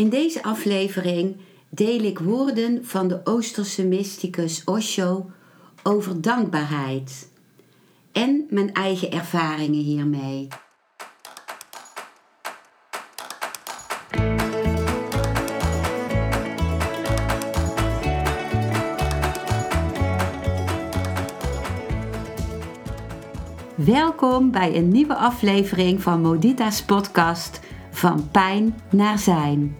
In deze aflevering deel ik woorden van de Oosterse mysticus Osho over dankbaarheid en mijn eigen ervaringen hiermee. Welkom bij een nieuwe aflevering van Modita's podcast Van Pijn naar Zijn.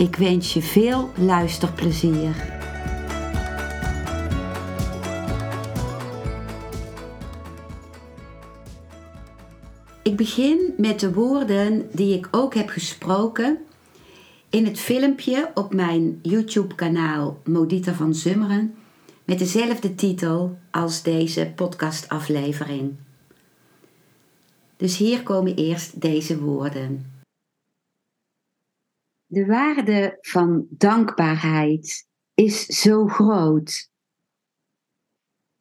Ik wens je veel luisterplezier. Ik begin met de woorden die ik ook heb gesproken in het filmpje op mijn YouTube-kanaal Modita van Zummeren met dezelfde titel als deze podcastaflevering. Dus hier komen eerst deze woorden. De waarde van dankbaarheid is zo groot.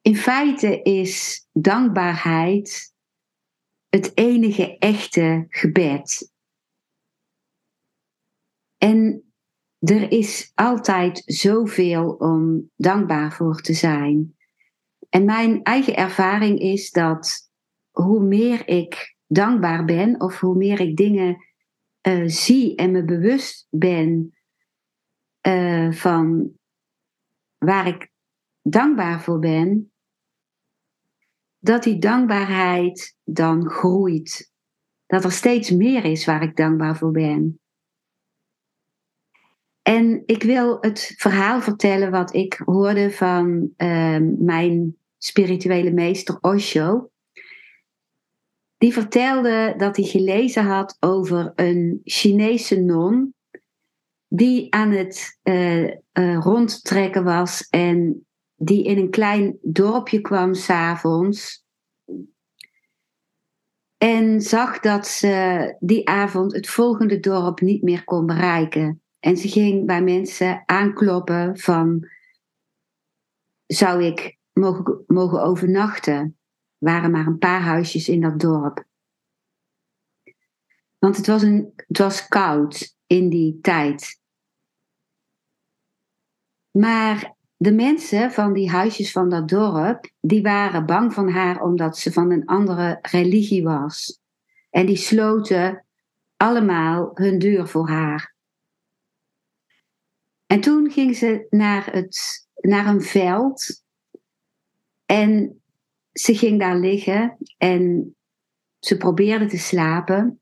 In feite is dankbaarheid het enige echte gebed. En er is altijd zoveel om dankbaar voor te zijn. En mijn eigen ervaring is dat hoe meer ik dankbaar ben, of hoe meer ik dingen uh, zie en me bewust ben uh, van waar ik dankbaar voor ben, dat die dankbaarheid dan groeit. Dat er steeds meer is waar ik dankbaar voor ben. En ik wil het verhaal vertellen wat ik hoorde van uh, mijn spirituele meester Osho. Die vertelde dat hij gelezen had over een Chinese non die aan het uh, uh, rondtrekken was en die in een klein dorpje kwam s'avonds. En zag dat ze die avond het volgende dorp niet meer kon bereiken. En ze ging bij mensen aankloppen van, zou ik mogen, mogen overnachten? Waren maar een paar huisjes in dat dorp. Want het was, een, het was koud in die tijd. Maar de mensen van die huisjes van dat dorp, die waren bang van haar omdat ze van een andere religie was. En die sloten allemaal hun deur voor haar. En toen ging ze naar, het, naar een veld en ze ging daar liggen en ze probeerde te slapen,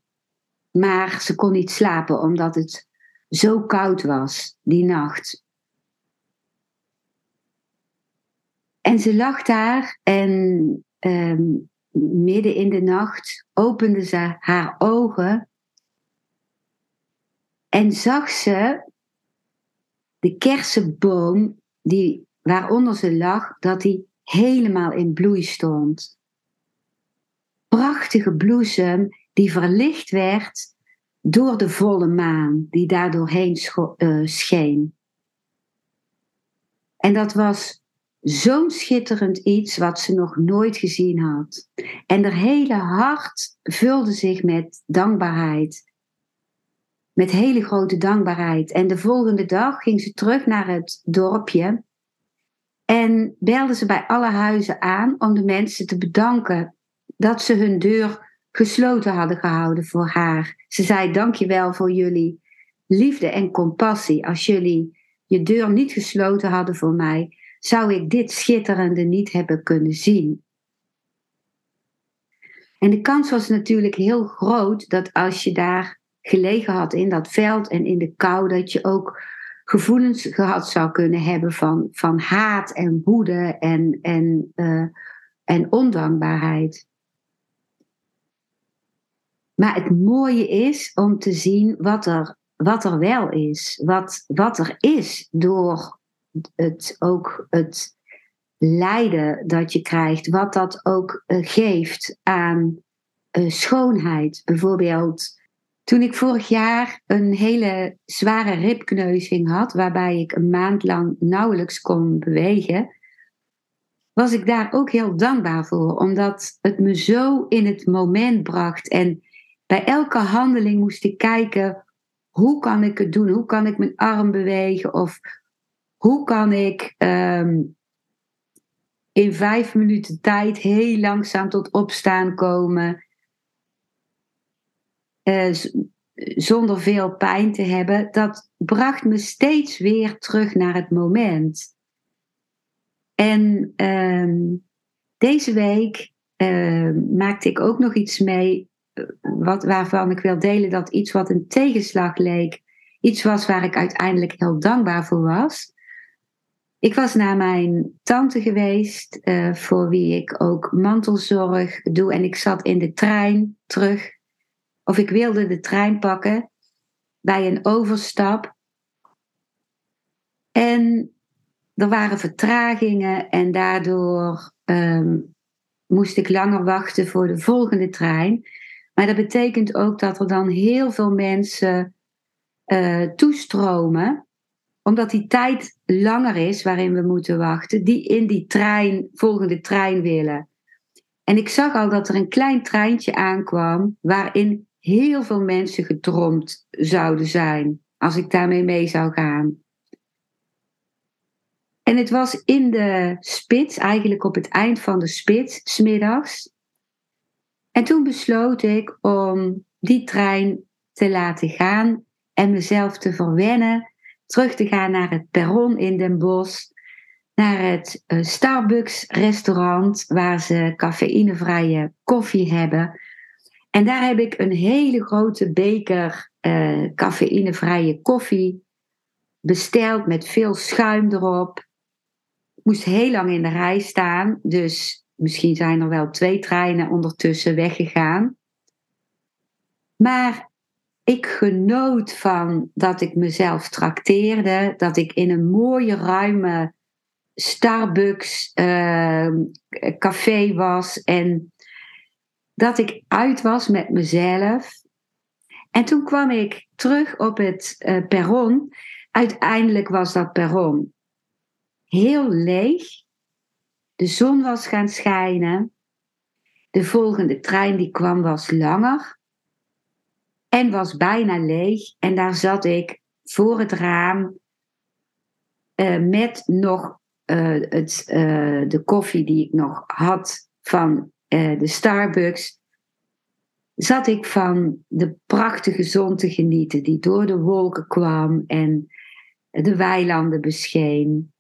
maar ze kon niet slapen omdat het zo koud was die nacht. En ze lag daar en um, midden in de nacht opende ze haar ogen en zag ze de kersenboom die, waaronder ze lag, dat die helemaal in bloei stond. Prachtige bloesem die verlicht werd door de volle maan die daar doorheen uh, scheen. En dat was zo'n schitterend iets wat ze nog nooit gezien had. En haar hele hart vulde zich met dankbaarheid. Met hele grote dankbaarheid. En de volgende dag ging ze terug naar het dorpje. En belde ze bij alle huizen aan om de mensen te bedanken dat ze hun deur gesloten hadden gehouden voor haar. Ze zei: Dankjewel voor jullie liefde en compassie. Als jullie je deur niet gesloten hadden voor mij, zou ik dit schitterende niet hebben kunnen zien. En de kans was natuurlijk heel groot dat als je daar gelegen had in dat veld en in de kou, dat je ook gevoelens gehad zou kunnen hebben van, van haat en woede en, en, uh, en ondankbaarheid. Maar het mooie is om te zien wat er, wat er wel is. Wat, wat er is door het, ook het lijden dat je krijgt. Wat dat ook eh, geeft aan uh, schoonheid. Bijvoorbeeld toen ik vorig jaar een hele zware ribkneuzing had, waarbij ik een maand lang nauwelijks kon bewegen, was ik daar ook heel dankbaar voor, omdat het me zo in het moment bracht. En bij elke handeling moest ik kijken, hoe kan ik het doen? Hoe kan ik mijn arm bewegen? Of hoe kan ik um, in vijf minuten tijd heel langzaam tot opstaan komen? Uh, zonder veel pijn te hebben, dat bracht me steeds weer terug naar het moment. En uh, deze week uh, maakte ik ook nog iets mee eh, wat, waarvan ik wil delen dat iets wat een tegenslag leek, iets was waar ik uiteindelijk heel dankbaar voor was. Ik was naar mijn tante geweest, uh, voor wie ik ook mantelzorg doe. En ik zat in de trein terug. Of ik wilde de trein pakken bij een overstap. En er waren vertragingen en daardoor um, moest ik langer wachten voor de volgende trein. Maar dat betekent ook dat er dan heel veel mensen uh, toestromen, omdat die tijd langer is waarin we moeten wachten, die in die trein, volgende trein willen. En ik zag al dat er een klein treintje aankwam waarin heel veel mensen gedromd zouden zijn als ik daarmee mee zou gaan. En het was in de spits, eigenlijk op het eind van de spits, smiddags. En toen besloot ik om die trein te laten gaan en mezelf te verwennen, terug te gaan naar het perron in Den Bosch, naar het uh, Starbucks restaurant waar ze cafeïnevrije koffie hebben. En daar heb ik een hele grote beker uh, cafeïnevrije koffie besteld met veel schuim erop moest heel lang in de rij staan. Dus misschien zijn er wel twee treinen ondertussen weggegaan. Maar ik genoot van dat ik mezelf trakteerde. Dat ik in een mooie, ruime Starbucks uh, café was. En dat ik uit was met mezelf. En toen kwam ik terug op het uh, perron. Uiteindelijk was dat perron heel leeg. De zon was gaan schijnen. De volgende trein die kwam was langer. En was bijna leeg. En daar zat ik voor het raam. Uh, met nog uh, het, de koffie die ik nog had van de Starbucks. Zat ik van de prachtige zon te genieten die door de wolken kwam en de weilanden bescheen.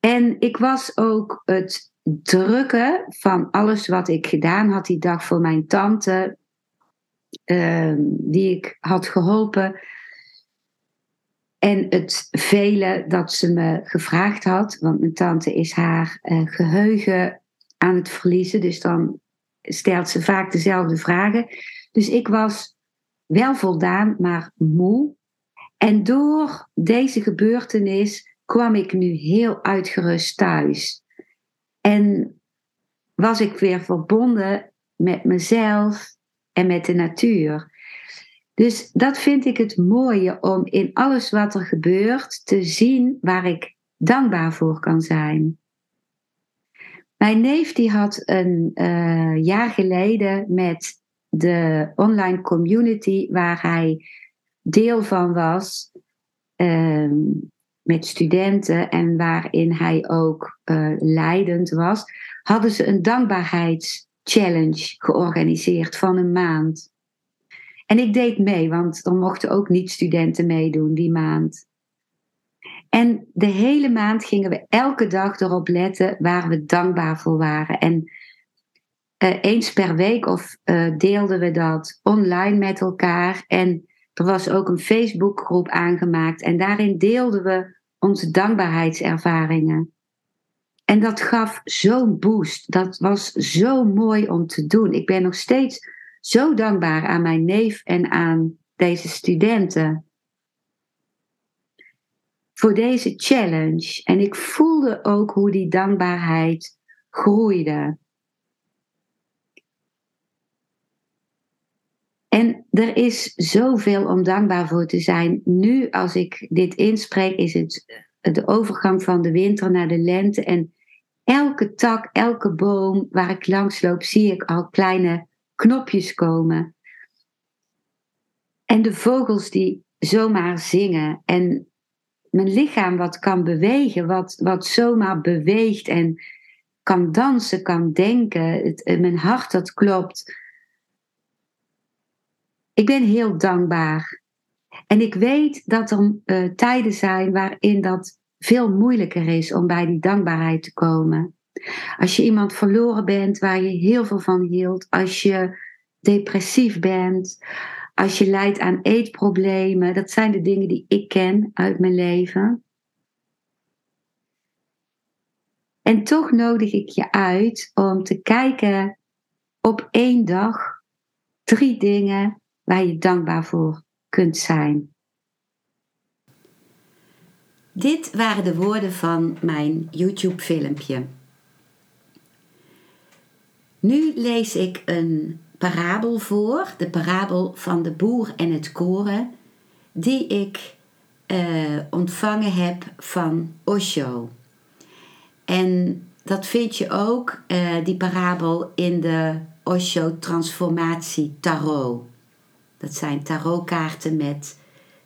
En ik was ook het drukken van alles wat ik gedaan had die dag voor mijn tante, uh, die ik had geholpen. En het vele dat ze me gevraagd had, want mijn tante is haar uh, geheugen aan het verliezen, dus dan stelt ze vaak dezelfde vragen. Dus ik was wel voldaan, maar moe. En door deze gebeurtenis kwam ik nu heel uitgerust thuis. En was ik weer verbonden met mezelf en met de natuur. Dus dat vind ik het mooie om in alles wat er gebeurt te zien waar ik dankbaar voor kan zijn. Mijn neef die had een uh, jaar geleden met de online community waar hij deel van was, uh, met studenten en waarin hij ook uh, leidend was, hadden ze een dankbaarheidschallenge georganiseerd van een maand. En ik deed mee, want er mochten ook niet-studenten meedoen die maand. En de hele maand gingen we elke dag erop letten waar we dankbaar voor waren. En uh, eens per week of uh, deelden we dat online met elkaar. En er was ook een Facebookgroep aangemaakt. En daarin deelden we onze dankbaarheidservaringen. En dat gaf zo'n boost. Dat was zo mooi om te doen. Ik ben nog steeds zo dankbaar aan mijn neef en aan deze studenten voor deze challenge. En ik voelde ook hoe die dankbaarheid groeide. En er is zoveel om dankbaar voor te zijn. Nu, als ik dit inspreek, is het de overgang van de winter naar de lente. En elke tak, elke boom waar ik langs loop, zie ik al kleine knopjes komen. En de vogels die zomaar zingen. En mijn lichaam wat kan bewegen, wat, wat zomaar beweegt en kan dansen, kan denken. Het, mijn hart dat klopt. Ik ben heel dankbaar. En ik weet dat er uh, tijden zijn waarin dat veel moeilijker is om bij die dankbaarheid te komen. Als je iemand verloren bent waar je heel veel van hield, als je depressief bent, als je lijdt aan eetproblemen, dat zijn de dingen die ik ken uit mijn leven. En toch nodig ik je uit om te kijken op één dag drie dingen waar je dankbaar voor kunt zijn. Dit waren de woorden van mijn YouTube-filmpje. Nu lees ik een parabel voor, de parabel van de boer en het koren, die ik uh, ontvangen heb van Osho. En dat vind je ook, uh, die parabel, in de Osho Transformatie Tarot. Dat zijn tarotkaarten met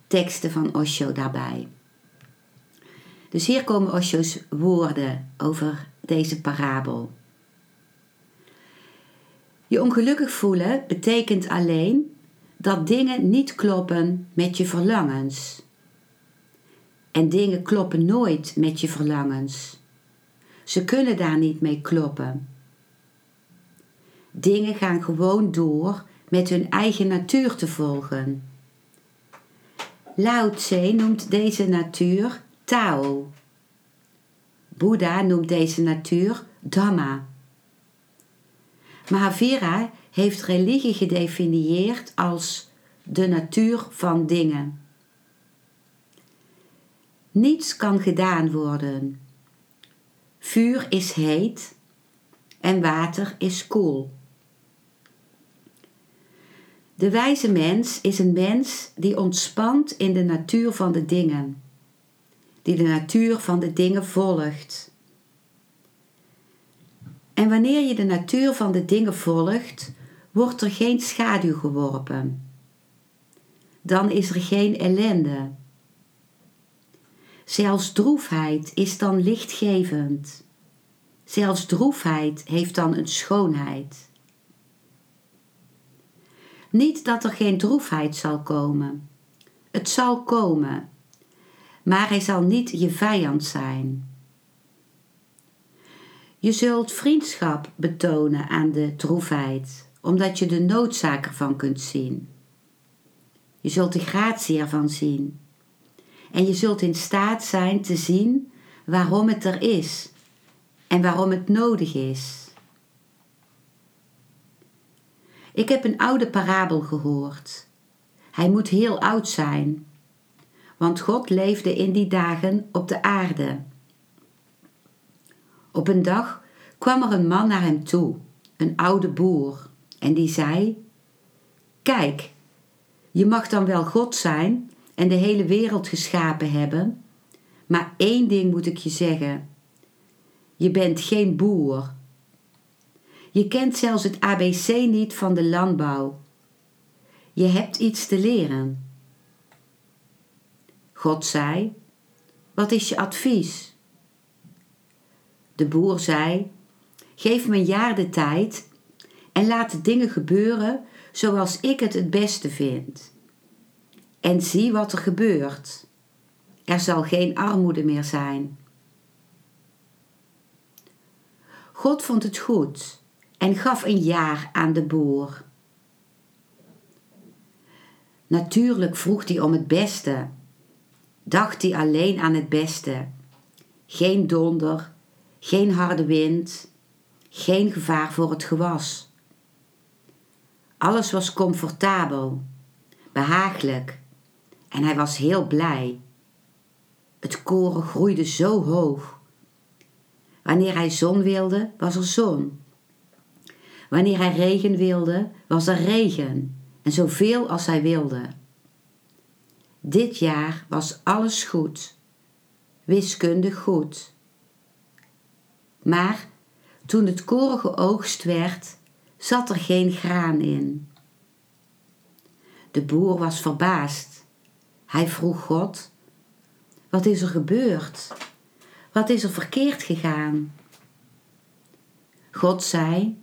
teksten van Osho daarbij. Dus hier komen Osho's woorden over deze parabel. Je ongelukkig voelen betekent alleen dat dingen niet kloppen met je verlangens. En dingen kloppen nooit met je verlangens. Ze kunnen daar niet mee kloppen. Dingen gaan gewoon door met hun eigen natuur te volgen. Lao Tse noemt deze natuur Tao. Boeddha noemt deze natuur Dhamma. Mahavira heeft religie gedefinieerd als de natuur van dingen. Niets kan gedaan worden. Vuur is heet en water is koel. De wijze mens is een mens die ontspant in de natuur van de dingen, die de natuur van de dingen volgt. En wanneer je de natuur van de dingen volgt, wordt er geen schaduw geworpen. Dan is er geen ellende. Zelfs droefheid is dan lichtgevend. Zelfs droefheid heeft dan een schoonheid. Niet dat er geen droefheid zal komen. Het zal komen, maar hij zal niet je vijand zijn. Je zult vriendschap betonen aan de droefheid, omdat je de noodzaak ervan kunt zien. Je zult de gratie ervan zien. En je zult in staat zijn te zien waarom het er is en waarom het nodig is. Ik heb een oude parabel gehoord. Hij moet heel oud zijn, want God leefde in die dagen op de aarde. Op een dag kwam er een man naar hem toe, een oude boer, en die zei: Kijk, je mag dan wel God zijn en de hele wereld geschapen hebben, maar één ding moet ik je zeggen: je bent geen boer. Je kent zelfs het ABC niet van de landbouw. Je hebt iets te leren. God zei: Wat is je advies? De boer zei: Geef me een jaar de tijd en laat de dingen gebeuren zoals ik het het beste vind. En zie wat er gebeurt. Er zal geen armoede meer zijn. God vond het goed en gaf een jaar aan de boer. Natuurlijk vroeg hij om het beste. Dacht hij alleen aan het beste. Geen donder, geen harde wind, geen gevaar voor het gewas. Alles was comfortabel, behagelijk en hij was heel blij. Het koren groeide zo hoog. Wanneer hij zon wilde, was er zon. Wanneer hij regen wilde, was er regen en zoveel als hij wilde. Dit jaar was alles goed, wiskundig goed. Maar toen het koren geoogst werd, zat er geen graan in. De boer was verbaasd. Hij vroeg God: Wat is er gebeurd? Wat is er verkeerd gegaan? God zei: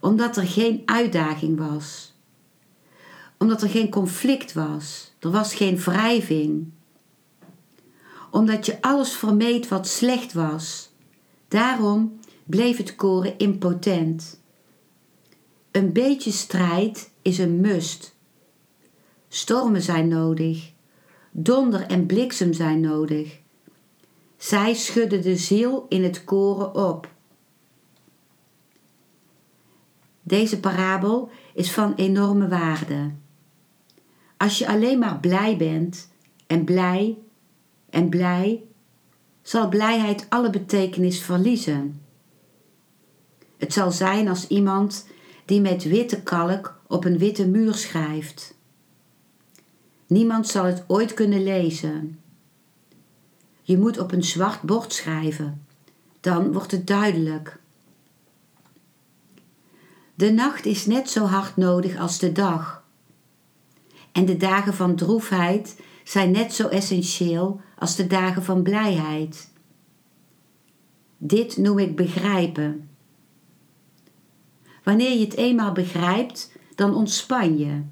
Omdat er geen uitdaging was. Omdat er geen conflict was. Er was geen wrijving. Omdat je alles vermeed wat slecht was. Daarom bleef het koren impotent. Een beetje strijd is een must. Stormen zijn nodig. Donder en bliksem zijn nodig. Zij schudden de ziel in het koren op. Deze parabel is van enorme waarde. Als je alleen maar blij bent en blij en blij, zal blijheid alle betekenis verliezen. Het zal zijn als iemand die met witte kalk op een witte muur schrijft. Niemand zal het ooit kunnen lezen. Je moet op een zwart bord schrijven, dan wordt het duidelijk. De nacht is net zo hard nodig als de dag. En de dagen van droefheid zijn net zo essentieel als de dagen van blijheid. Dit noem ik begrijpen. Wanneer je het eenmaal begrijpt, dan ontspan je.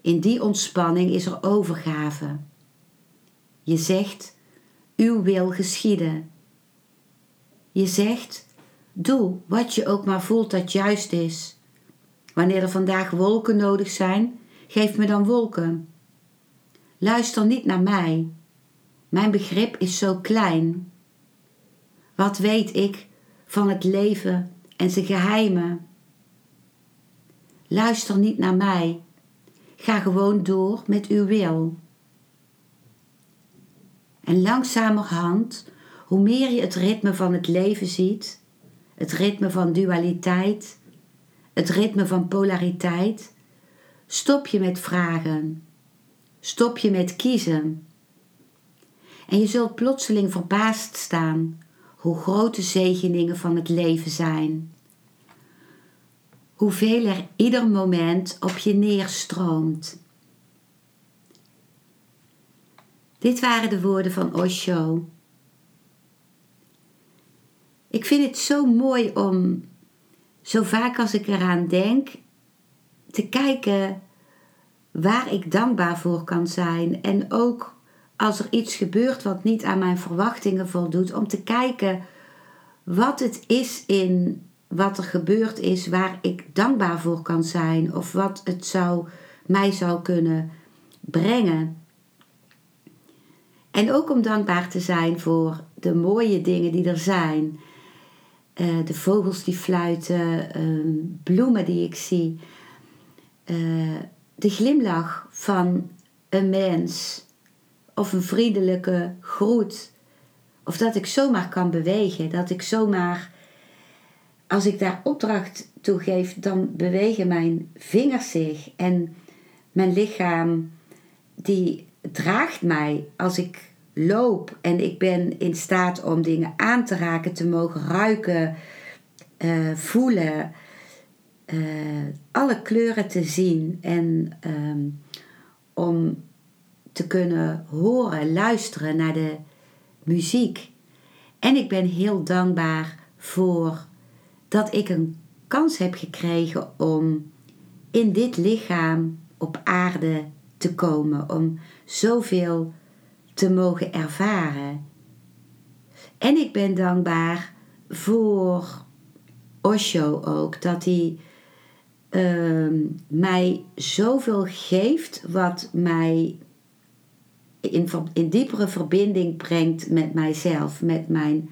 In die ontspanning is er overgave. Je zegt, uw wil geschieden. Je zegt, doe wat je ook maar voelt dat juist is. Wanneer er vandaag wolken nodig zijn, geef me dan wolken. Luister niet naar mij. Mijn begrip is zo klein. Wat weet ik van het leven en zijn geheimen? Luister niet naar mij. Ga gewoon door met uw wil. En langzamerhand, hoe meer je het ritme van het leven ziet, het ritme van dualiteit, het ritme van polariteit, stop je met vragen, stop je met kiezen. En je zult plotseling verbaasd staan hoe groot de zegeningen van het leven zijn hoeveel er ieder moment op je neerstroomt. Dit waren de woorden van Osho. Ik vind het zo mooi om, zo vaak als ik eraan denk, te kijken waar ik dankbaar voor kan zijn. En ook als er iets gebeurt wat niet aan mijn verwachtingen voldoet, om te kijken wat het is in wat er gebeurd is waar ik dankbaar voor kan zijn of wat het zou, mij zou kunnen brengen. En ook om dankbaar te zijn voor de mooie dingen die er zijn. Uh, de vogels die fluiten, uh, bloemen die ik zie. Uh, de glimlach van een mens of een vriendelijke groet. Of dat ik zomaar kan bewegen, dat ik zomaar als ik daar opdracht toe geef, dan bewegen mijn vingers zich en mijn lichaam die draagt mij als ik loop en ik ben in staat om dingen aan te raken, te mogen ruiken, uh, voelen, uh, alle kleuren te zien en um, om te kunnen horen, luisteren naar de muziek. En ik ben heel dankbaar voor dat ik een kans heb gekregen om in dit lichaam op aarde te komen, om zoveel te mogen ervaren. En ik ben dankbaar voor Osho ook, dat hij uh, mij zoveel geeft wat mij in, in diepere verbinding brengt met mijzelf, met mijn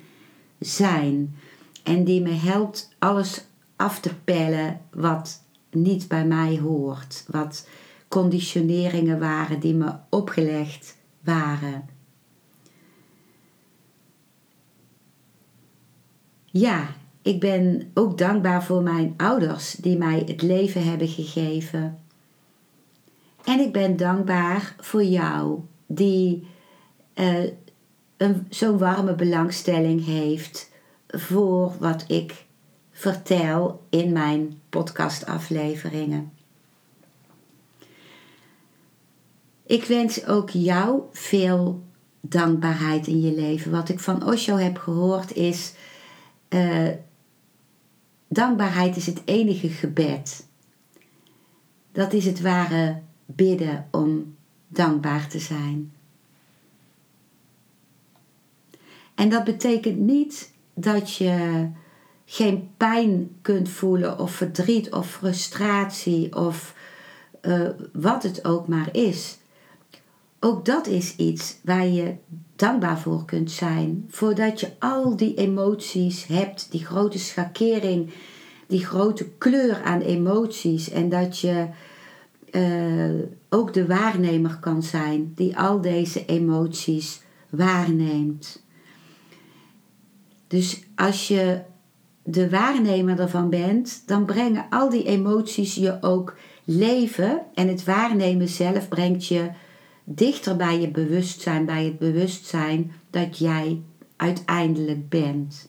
zijn. En die me helpt alles af te pellen wat niet bij mij hoort. Wat conditioneringen waren die me opgelegd waren. Ja, ik ben ook dankbaar voor mijn ouders die mij het leven hebben gegeven. En ik ben dankbaar voor jou die uh, zo'n warme belangstelling heeft voor wat ik vertel in mijn podcastafleveringen. Ik wens ook jou veel dankbaarheid in je leven. Wat ik van Osho heb gehoord is: uh, dankbaarheid is het enige gebed. Dat is het ware bidden om dankbaar te zijn. En dat betekent niet dat je geen pijn kunt voelen of verdriet of frustratie of uh, wat het ook maar is. Ook dat is iets waar je dankbaar voor kunt zijn. Voordat je al die emoties hebt, die grote schakering, die grote kleur aan emoties. En dat je uh, ook de waarnemer kan zijn die al deze emoties waarneemt. Dus als je de waarnemer ervan bent, dan brengen al die emoties je ook leven. En het waarnemen zelf brengt je dichter bij je bewustzijn, bij het bewustzijn dat jij uiteindelijk bent.